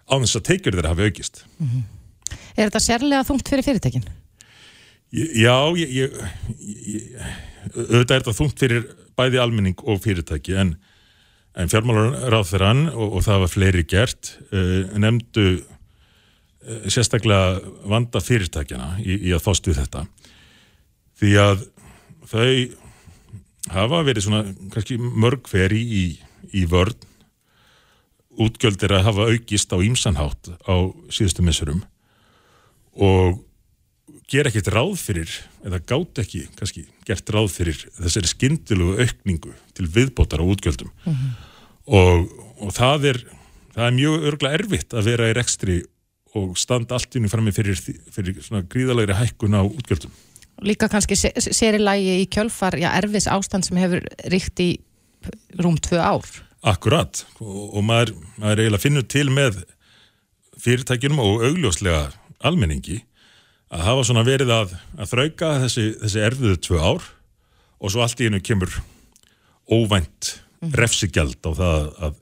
á þess að teikjur þeirra hafi aukist. Er þetta sérlega þungt fyrir fyrirtækin? Ég- Já, ég, ég, ég, auðvitað er þetta þungt fyrir bæði almenning og fyrirtæki en, en fjármálaráð þeirra og, og það var fleiri gert uh, nefndu uh, sérstaklega vanda fyrirtækjana í, í að við þetta. Því að þau hafa verið svona kannski mörg feri í, í vörn. Útgjöldir að hafa aukist á ímsanhátt á síðustu missurum og gera ekkert ráð fyrir eða gátt ekki kannski gert ráð fyrir þessari skyndilugu aukningu til viðbótar á útgjöldum. Og, og það er það er mjög örglega erfitt að vera í rekstri og standa allt frammi fyrir, því- fyrir svona gríðalegri hækkun á útgjöldum. Líka kannski sé- sér í lægi í kjölfar, já, erfis ástand sem hefur ríkt í rúm tvö ár. Akkurat. Og, og maður, maður eiginlega finnur til með fyrirtækjunum og augljóslega almenningi að hafa svona verið að, að þrauka þessi, þessi erfiðu tvö ár og svo allt í einu kemur óvænt refsigjald á það að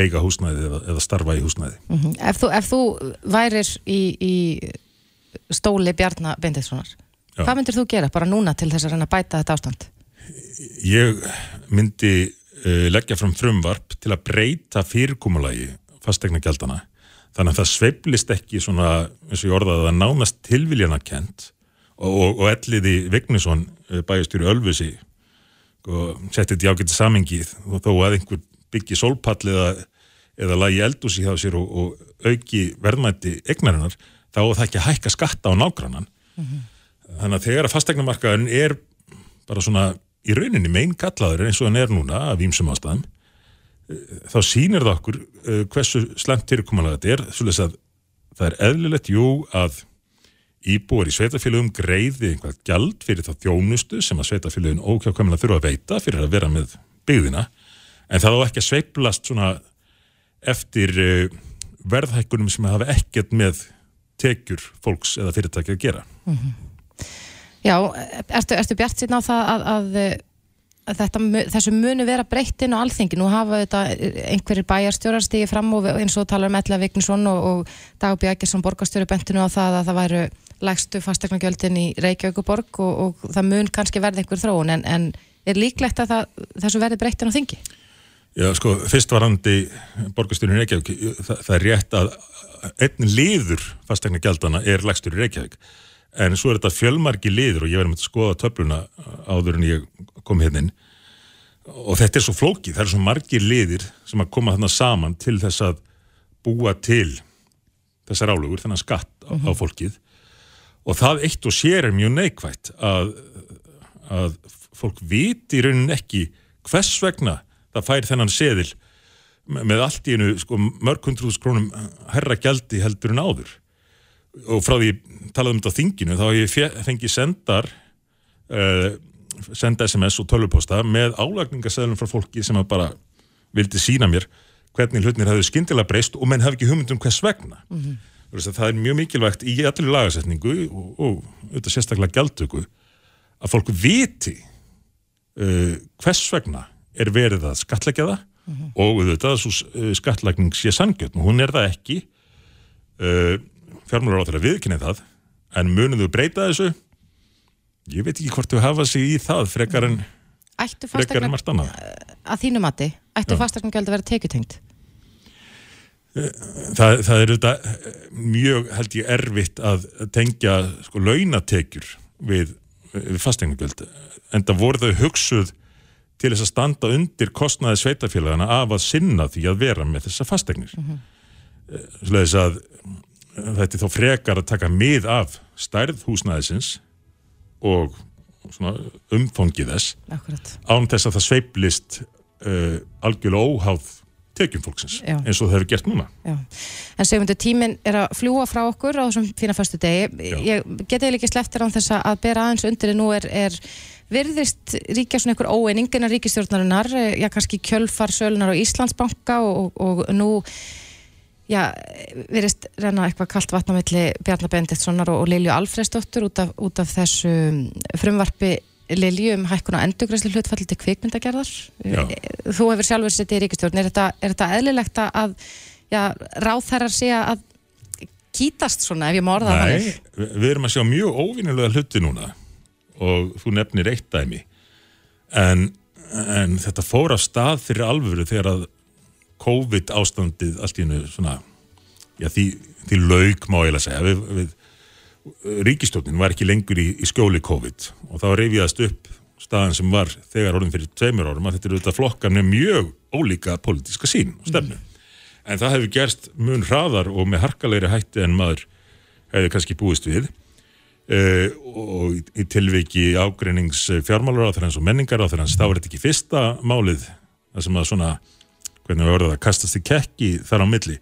eiga húsnæði eða, eða starfa í húsnæði. Mm ef, þú, ef þú værir í, í stóli Bjarna Benditssonar, Já. hvað myndir þú gera bara núna til þess að reyna að bæta þetta ástand? Ég myndi uh, leggja fram frumvarp til að breyta fyrirkomulagi fastegna gjaldana þannig að það sveiflist ekki svona eins og ég orðaði að nánast tilviljana kent og, og, og elliði Vignisson bæjastjóri Ölfusi og setti þetta í ágæti samingið og þó að einhver byggi sólpall eða, eða lagi eldúsi hjá sér og, og auki verðmætti egnarinnar þá á það ekki að hækka skatta á nágrannan. Þannig að þegar að fastegnamarkaðurinn er bara svona í rauninni megin gallaður eins og hann er núna af ímsum ástæðum eh, þá sýnir það okkur uh, hversu slemt fyrirkomulega þetta er svolítið að það er eðlilegt jú að íbúar í sveitafélögum greiði einhvað gjald fyrir þá þjónustu sem að sveitafélögin ókjákvæmlega þurfa að veita fyrir að vera með byggðina. En það á ekki að sveiflast svona eftir uh, verðhækkunum sem hafa ekkert með tekjur fólks eða fyrirtæki að gera. Já, ertu, ertu bjart síðan á það að, að, að þetta, þessu munu vera breytt inn á alþingi? Nú hafa þetta einhverjir bæjarstjórar stigið fram og eins og talar um Ella Vignisson og, og Dagbjörg Akesson borgarstjóri bentinu á það að það væru lægstu fastegnagjöldin í Reykjavíkuborg og, og það mun kannski verða einhver þróun en, en er líklegt að það, þessu verði breytt inn á þingi? Já, sko, fyrst varandi borgarstyrjun Reykjavík, það, það er rétt að einn liður fastegna gjaldana er lægstur í Reykjavík en svo er þetta fjölmargi liður og ég verðum að skoða töfluna áður en ég kom hérna inn. Og þetta er svo flókið, það er svo margir liðir sem að koma þarna saman til þess að búa til þessar álögur, þennan skatt á, á fólkið. Og það eitt og sér er mjög neikvætt að, að fólk viti í rauninni ekki hvers vegna það fær þennan seðil me- með allt í einu sko, mörg hundruðs krónum herra gjaldi heldur en áður og frá því ég talaði um þetta á þinginu þá hef ég fe- fengið sendar uh, senda SMS og tölvuposta með álagningaseðlum frá fólki sem bara vildi sína mér hvernig hlutnir hefðu skyndilega breyst og menn hafi ekki hugmynd um hvers vegna. Mm Það er mjög mikilvægt í allir lagasetningu og, og auðvitað sérstaklega gjaldtöku að fólk viti uh, hvers vegna er verið að skatleggja það og auðvitað að svo uh, skattlegning sé sangjötn og hún er það ekki. Uh, fjármjörður á þeirra viðkynnið það en munum þau breyta þessu ég veit ekki hvort þau hafa sig í það frekar en, Ættu frekar en margt annað að þínu mati, ættu Já. fasteignagjald að vera tekjutengt? það, það er auðvitað eh, mjög held ég erfitt að tengja sko launatekjur við, við fastegnagjöld en það voru þau hugsuð til þess að standa undir kostnaði sveitafélagana af að sinna því að vera með þessa fastegnir mm -hmm. að eh, þetta er þá frekar að taka mið af stærð húsnæðisins og svona umfangið þess Akkurat. án þess að það sveiplist uh, algjörlega óháð tekjum fólksins Já. eins og það hefur gert núna Já. En segundu tíminn er að fljúa frá okkur á þessum fína föstu degi. Ég geti eiginlega ekki sleftir án þess að bera aðeins undir en nú er, er virðist ríkja svona einhver óeining innan ríkistjórnarinnar, eh, já kannski kjölfar sölunar á Íslandsbanka og, og nú já, virðist renna eitthvað kalt vatn á milli Bjarnar Bendiktssonar og, Lilju Alfreðsdóttur út út af þessu frumvarpi Lilju um hækkun og endurgræslu hlutfalli til kvikmyndagerðar. Já. Þú hefur sjálfur sittið í ríkistjórn. Er þetta, er þetta eðlilegt að já, ráðherrar sé að kýtast svona ef ég má orða Nei, þannig? við við erum að sjá mjög óvinnilega hluti núna og þú nefnir eitt dæmi en, en þetta fór af stað fyrir alvöru þegar að COVID ástandið allt í hennu svona já, því, því lauk má ég að segja. Við, við, ríkistjórnin var ekki lengur í, í skjóli COVID og þá reyfiðast upp staðan sem var þegar orðin fyrir tveimur árum að þetta eru auðvitað flokkar með mjög ólíka pólitíska sín og stefnu. En það hefur gerst mun hraðar og með harkalegri hætti en maður hefði kannski búist við. Uh, og í, tilviki ágreinings fjármálur á þeirra og menningar á þeirra þá er þetta ekki fyrsta málið það sem að svona, hvernig við verðum að kastast í kekki þar á milli.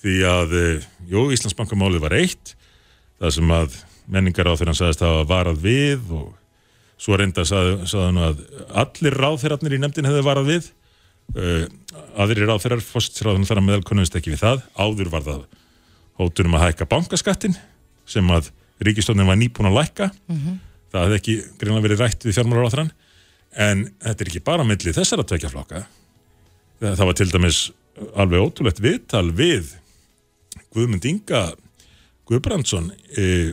Því að, uh, jú, Íslandsbankamálið var eitt það sem að menningar á þeirra sagðist að varað við og svo reynda sagði, sagði hann að allir ráðherrarnir í nefndin hefði varað við. Uh, aðrir ráðherrar fósitsráðan þar að meðal kunnumst ekki við það. Áður var það hótunum að hækka bankaskattin sem að ríkistofnin var nýbúin að lækka. Það hefði ekki greinlega verið rætt við fjármálaráðherran en þetta er ekki bara milli þessara tvekja flokka það, það var til dæmis alveg ótrúlegt viðtal við Guðmund Inga Guðbrandsson e,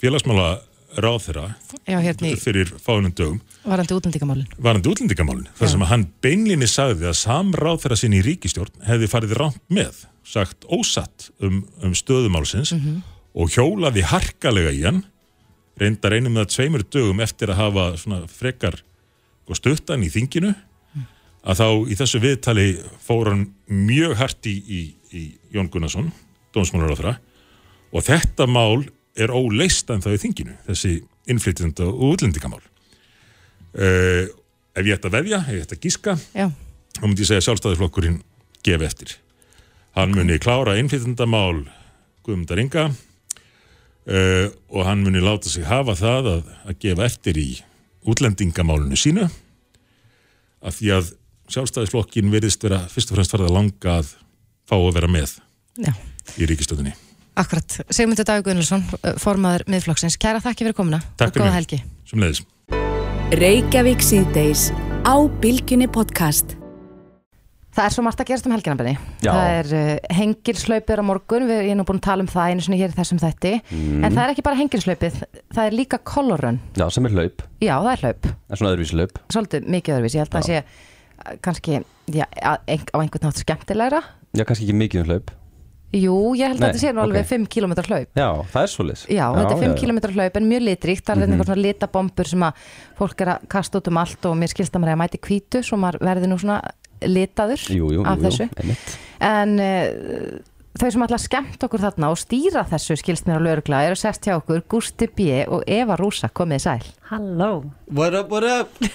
félagsmála ráðherra Já, hérna fyrir fáinum dögum. Varandi útlendingamálin. varandi útlendingamálun þar sem hann beinlinni sagði að samráð þeirra sinni í ríkistjórn hefði farið rámt með sagt ósatt um, um stöðumálsins og hjólaði harkalega í hann reyndar einum með tveimur dögum eftir að hafa svona frekar sko, stuttan í þinginu að þá í þessu viðtali fór hann mjög hart í, í, í Jón Gunnarsson, dómsmálaráðra og þetta mál er óleist en það í þinginu, þessi innflytjenda og útlendingamál. Uh, ef ég ætti að veðja, ef ég ætti að gíska Já, þá myndi ég segja sjálfstæðisflokkurinn gefi eftir. Hann muni klára innflytjendamál Guðmundar Inga uh, og hann muni láta sig hafa það að, að gefa eftir í útlendingamálinu sínu af því að sjálfstæðisflokkin verðist vera fyrst og fremst farið að langa að fá að vera með já. í ríkistöðunni Akkurat. Sigmundur Dagur Gunnlaugsson, formaður miðflokksins. Kæra þakki fyrir komuna Takk og fyrir góða mig. helgi. sem leiðis Reykjavík síðdeis á Bilginni podcast. Það er svo margt að gerast um helgina benni. Já. Það er uh, hengilslaupir á morgun, við erum nú búin að tala um það einu sinni hér í þessum þætti. En það er ekki bara hengilslaupið, það er líka kolorun. Já, sem er hlaup, Já, það er hlaup. en svona öðruvísi hlaup Svolítið mikið öðruvís. Ég held að það sé kannski já, ein- á einhvern nátt skemmtilegra. Já, kannski ekki mikið um hlaup Jú, ég held Nei, að þetta sé nú alveg ok. 5 km hlaup. Já, það er svolítið Já, þetta er 5 km hlaup en mjög litríkt, það er mm -hmm. svona litabombur sem að fólk er að kasta út um allt og mér skilst að maður er að mæti hvítu svo maður verði nú svona litaður Jú, jú, af jú, þessu en uh, þau sem að skemmt okkur þarna og stýra þessu skilst mér á lögregla eru sest hjá okkur Gusti B. og Eva Rúsa. Komið sæl. Halló. What up, what up?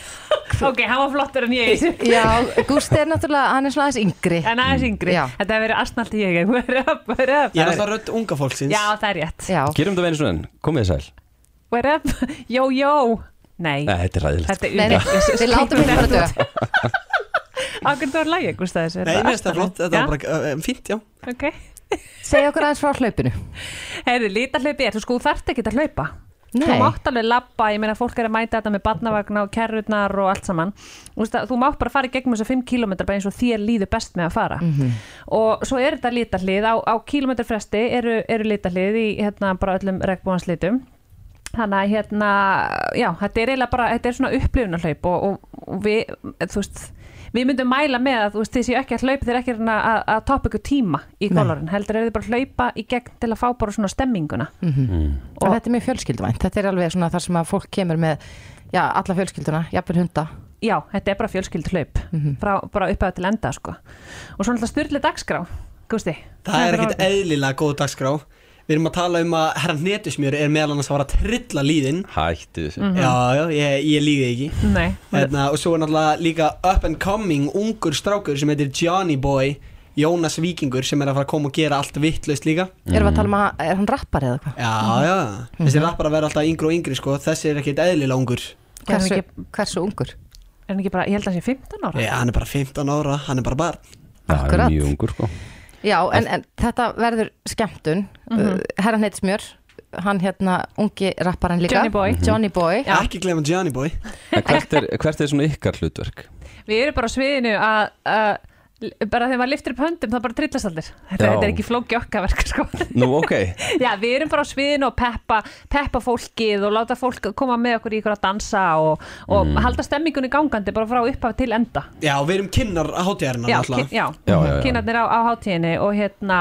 Ok, hann var flottur en ég. Já, Gusti er náttúrulega, hann er svona aðeins yngri. En aðeins yngri, Já. þetta hefur verið astnalt í ég What up, what up? Ég er alltaf rödd unga fólksins. Já, það er rétt. Já, Gerum þetta venni svona, komið sæl. What up, jó, jó. Nei, Nei, þetta er ræðilegt þetta er nei, við látum þetta bara döga. Akkur það var lægi, Gustafis Nei, mér finnst það flott, þetta var bara uh, fínt, já. Ok Segja okkur aðeins frá hlaupinu. Heyrðu, lítahlaupi er, þú sko, þú þarft ekki að hlaupa. Nei. Þú mátt alveg labba, ég meina fólk er að mæta þetta með barnavagna og kerrurnar og allt saman. Þú, veist, að, þú mátt bara fara í gegnum þess 5 km bara eins og þér líður best með að fara. Og svo er þetta lítahlið á, á kilometrfresti eru, eru lítahlið í hérna bara öllum regnbúanslitum þannig að hérna, já, þetta er eiginlega bara, þetta er svona upplifunarhlaup og, og, og við, þú veist við myndum mæla með að þú veist þið séu ekki að hlaupa þeir ekki að, að, að toppa ykkur tíma í kólarinn, heldur er þið bara að hlaupa í gegn til að fá bara svona stemminguna. Og þetta er mjög fjölskylduvænt. Þetta er alveg svona þar sem að fólk kemur með, já, alla fjölskylduna, jafnvel hunda. já, þetta er bara fjölskyldu hlaup. Frá, bara upphæðu til enda sko. og svo náttúrulega styrli dagskrá Gusti, Það er ekkert eðlilega góð dagskrá Við erum að tala um að herra hnetusmjör er meðal annars að fara að trilla líðin. Hættu þessu. Mhm. Já, já, ég, ég líði ekki. Nei, hérna, Og svo er náttúrulega líka up and coming ungur strákur sem heitir Johnny Boy Jónas Víkingur sem er að fara að koma og gera allt vittlaust líka. Erum við að tala um að, er hann rappari eða hvað? Já, já, þessi rappar að vera alltaf yngri og yngri sko, þessi er ekkert eðlilega ungur. Er hann Hversu, ekki- hversu ungur? er hann ekki bara, ég held að hann sé 15 ára. Já, hann er bara 15 ára, hann er bara barn. Það er Akkurat. mjög ungur sko Já, en, en þetta verður skemmtun. Mm Mhm. herran heitir Smjör, hann hérna, ungi rapparinn líka. Johnny Boy. Johnny Boy. Já. Ekki glemma Johnny Boy hvert er, hvert er svona ykkar hlutverk? Við erum bara á sviðinu að uh, bara þegar maður liftir upp höndum þá bara trillast allir. Þetta, þetta er ekki flóki okkaverk sko. Nú, ok. Já, við erum bara á sviðinu og peppa, peppa fólkið og láta fólk koma með okkur í ykkur að dansa og, og Mm. halda stemmingunni gangandi bara frá upphaf til enda. Já, við erum kynnar að hátíðarinnar Já, náttúrulega. ky- já, Já, já, já. kynarnir á, á hátíðinni og hérna,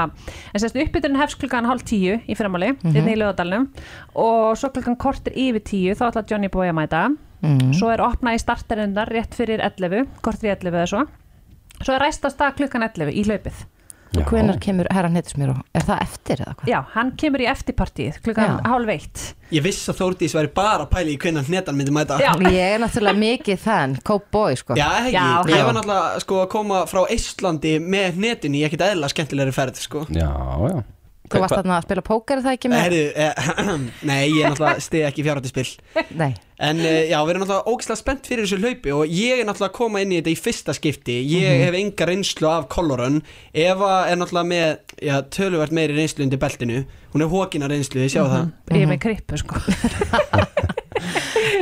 en sérst uppbyturinn hefst klukkan hálf tíu í fyrramáli, mm hérna í lögadalunum og svo klukkan kortir yfir tíu þá ætla Johnny Boy að mæta. Svo er opnað í startarindar rétt fyrir 11 kortir í 11 eða svo svo er ræstast það klukkan 11 í hlaupið. Og hvenar kemur herran heitir Smjör og er það eftir eða hvað? Já, hann kemur í eftirpartíð klukkan Já. hálf eitt. Ég vissi að Þórdís væri bara að pæla í hvernig hnetan myndi mæta. Já. Ég er náttúrulega mikið þann, Cowboy sko. Já, ekki, Já, ég var náttúrulega sko að koma frá Íslandi með hnetin í ekkert eðla skemmtilegri ferð sko. Já, já Þú varst þarna að spila póker er það ekki með? Herðu, eh, Nei, ég er náttúrulega stið ekki fjárhættispill Nei. En eh, já, við erum náttúrulega ógislega spennt fyrir þessu hlaupi og ég er náttúrulega að koma inn í þetta í fyrsta skipti Ég Mhm. hef enga reynslu af kolorun Eva er náttúrulega með já, töluvert meiri reynslu undir beltinu Hún er hókina reynslu, þið sjáu það Ég er með krippu sko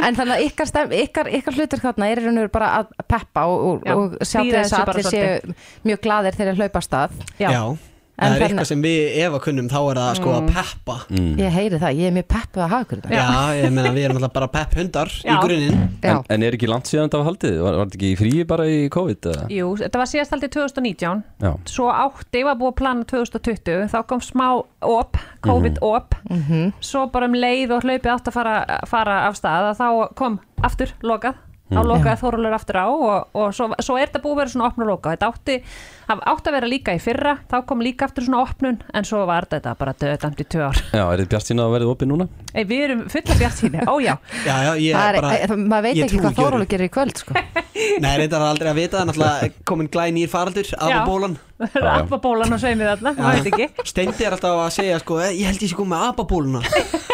En þannig að ykkar, stem, ykkar, ykkar hlutur þarna er í raun og veru bara að peppa og, og, Já, og sjá til þess að bara allir séu mjög glaðir þegar þeir hlaupa af stað. Já. En það er eitthvað sem við Eva kunnum þá er það sko að peppa mm. Ég heyri það, ég er mjög peppuð að hafa ykkur þetta. Já, ég meina við erum alltaf bara pepp hundar í grunninn. En, en er ekki langt síðan það var haldið? Var, var þetta ekki í fríi bara í COVID? eða? Jú, þetta var síðast aldrei 2019 Já, svo átti, ég var búið að plana 2020 þá kom smá op, COVID-op svo bara um leið og hlaupið átt að fara, fara af stað að þá kom aftur lokað þá lokaði Þórólur aftur á og, og svo, svo er þetta búið að vera svona opn og loka þetta átti, átti að vera líka í fyrra þá kom líka aftur svona opnun en svo var þetta bara döðdamt í tvö ár já er þið bjart sína að verið opið núna? Ei, við erum fulla bjart síni, ójá maður veit ekki hvað ekki öðru. Þórólu gerir í kvöld sko. Nei, reyndar aldrei að vita, náttúrulega komin glæn nýr faraldur af Já. Að bólan Appabólan og sveimið ekki. Steindi er alltaf að segja sko, "Eh, ég held ég sé komið með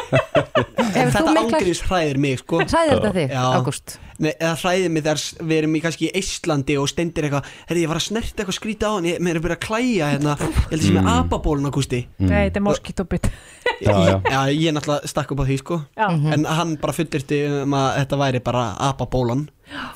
þú Þetta ángriðis hræðir mig sko. Hræðir þetta þig. Ágúst? Nei, eða hræðir mig þegar við erum í kannski í Íslandi og Steindi er eitthvað Herri, ég var að snerta eitthvað skrýta á hann, ég, mér er byrjað að klæja hérna. Ég held ég sé með apabóluna, Gústi Nei, þetta er moskítóbit. Já, ég er náttúrulega stakk upp á því sko. Já. En hann bara fullirti um að þetta væri bara apabólan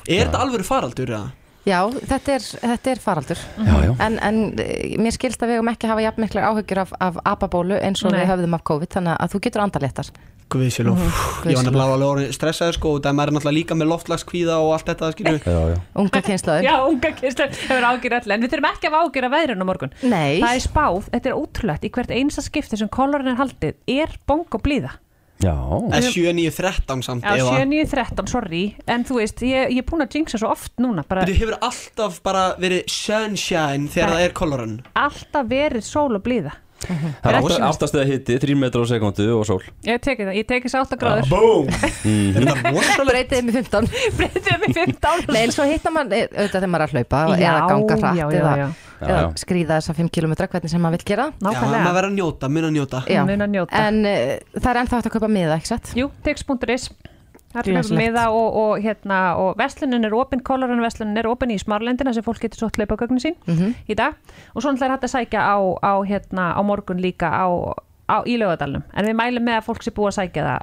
Er þetta alvöru faraldur, eða? Já, þetta er, þetta er faraldur. Já, já En, en eh, mér skilst að við höfum ekki hafa jafn miklar áhyggjur af, af apabólu eins og Nei. við höfðum af COVID, þannig að þú getur andaléttar. Guðsjálf, Mhm. ég var nefnilega alveg orðinn stressaður sko og það maður er náttúrulega líka með loftlagskvíða og allt þetta skilju Já, já Unga kynslaður. Já, unga kynslu, hefur ágjur öll En við þurfum ekki að ágjur að veðrinu á morgun Nei. Það er spáð, þetta er ótrúlegt Í hvert einsta skipti sem kolorin er haldið Er bong og blíða Það er 7-9-13 samt Já, Eva. 7-9-13, sorry. En þú veist, ég, ég er búin að jinxa svo oft núna bara Þetta hefur alltaf bara verið sunshine þegar það er kolorun alltaf verið sól og blíða það er áttast, áttast eða hitti 3 metrar á sekundu og sól Ég teki það, ég teki þess 8 gráður Mhm. Þetta er rosalegt Breytið þeim í 15. Breytið mig 15 Nei, en svo hittar mann eh, auðvitað þegar maður er að hlaupa Já, eða ganga hratt já, já, eða, eða skrýða þessa 5 km hvernig sem maður vil gera. Já, maður verður að njóta, mun að njóta Já. Mun að njóta. En uh, það er ennþá hægt að kaupa miða, ekki satt? Jú, með Glæsilegt. Miða og, og, hérna, og verslunin er opinn, kólarun verslunin er opinn í smárlendina sem fólk getur svo hlaupagögnin sín Mhm. í dag og svo náttúrulega er hægt að sækja á, á, hérna, á morgun líka á, á, í lögadalunum en við mælum með að fólk sé búið að sækja það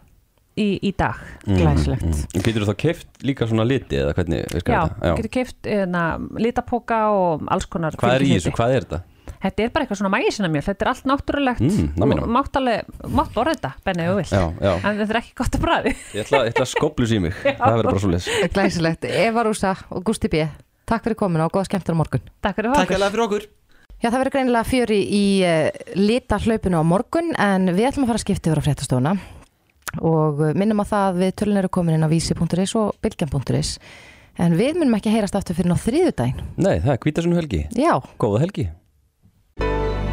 í, í dag mm. Getur þú þá keift líka svona liti eða hvernig Já, þetta? getur keift hérna, litapoka og alls konar Hvað er í þessu? Hvað er þetta? Þetta er bara eitthvað svona mægisina mjöl, þetta er allt náttúrulegt. Mm, mátt alveg, mátt borða þetta, Benni, ef þú vilt. Já, já. en þetta er ekki gott að bræði Ég ætla, ég ætla að skoblus í mig. Það verður bara svo leys Glæsilegt, Eva Rúsa og Gusti B Takk fyrir komuna og góða skemmtur á morgun. Takk fyrir Takk hérlega fyrir okkur. Já, það verður greinilega fjöri í uh, lita hlaupinu á morgun en við ætlum að fara að skipta yfir á fréttastofuna. Og uh, minnum á það að við tölun eru komin inn á vísi.is og bylgjan.is en við munum ekki heyrast aftur fyrir ná þriðudaginn. Nei, það er kvítasunum helgi Já. Góða helgi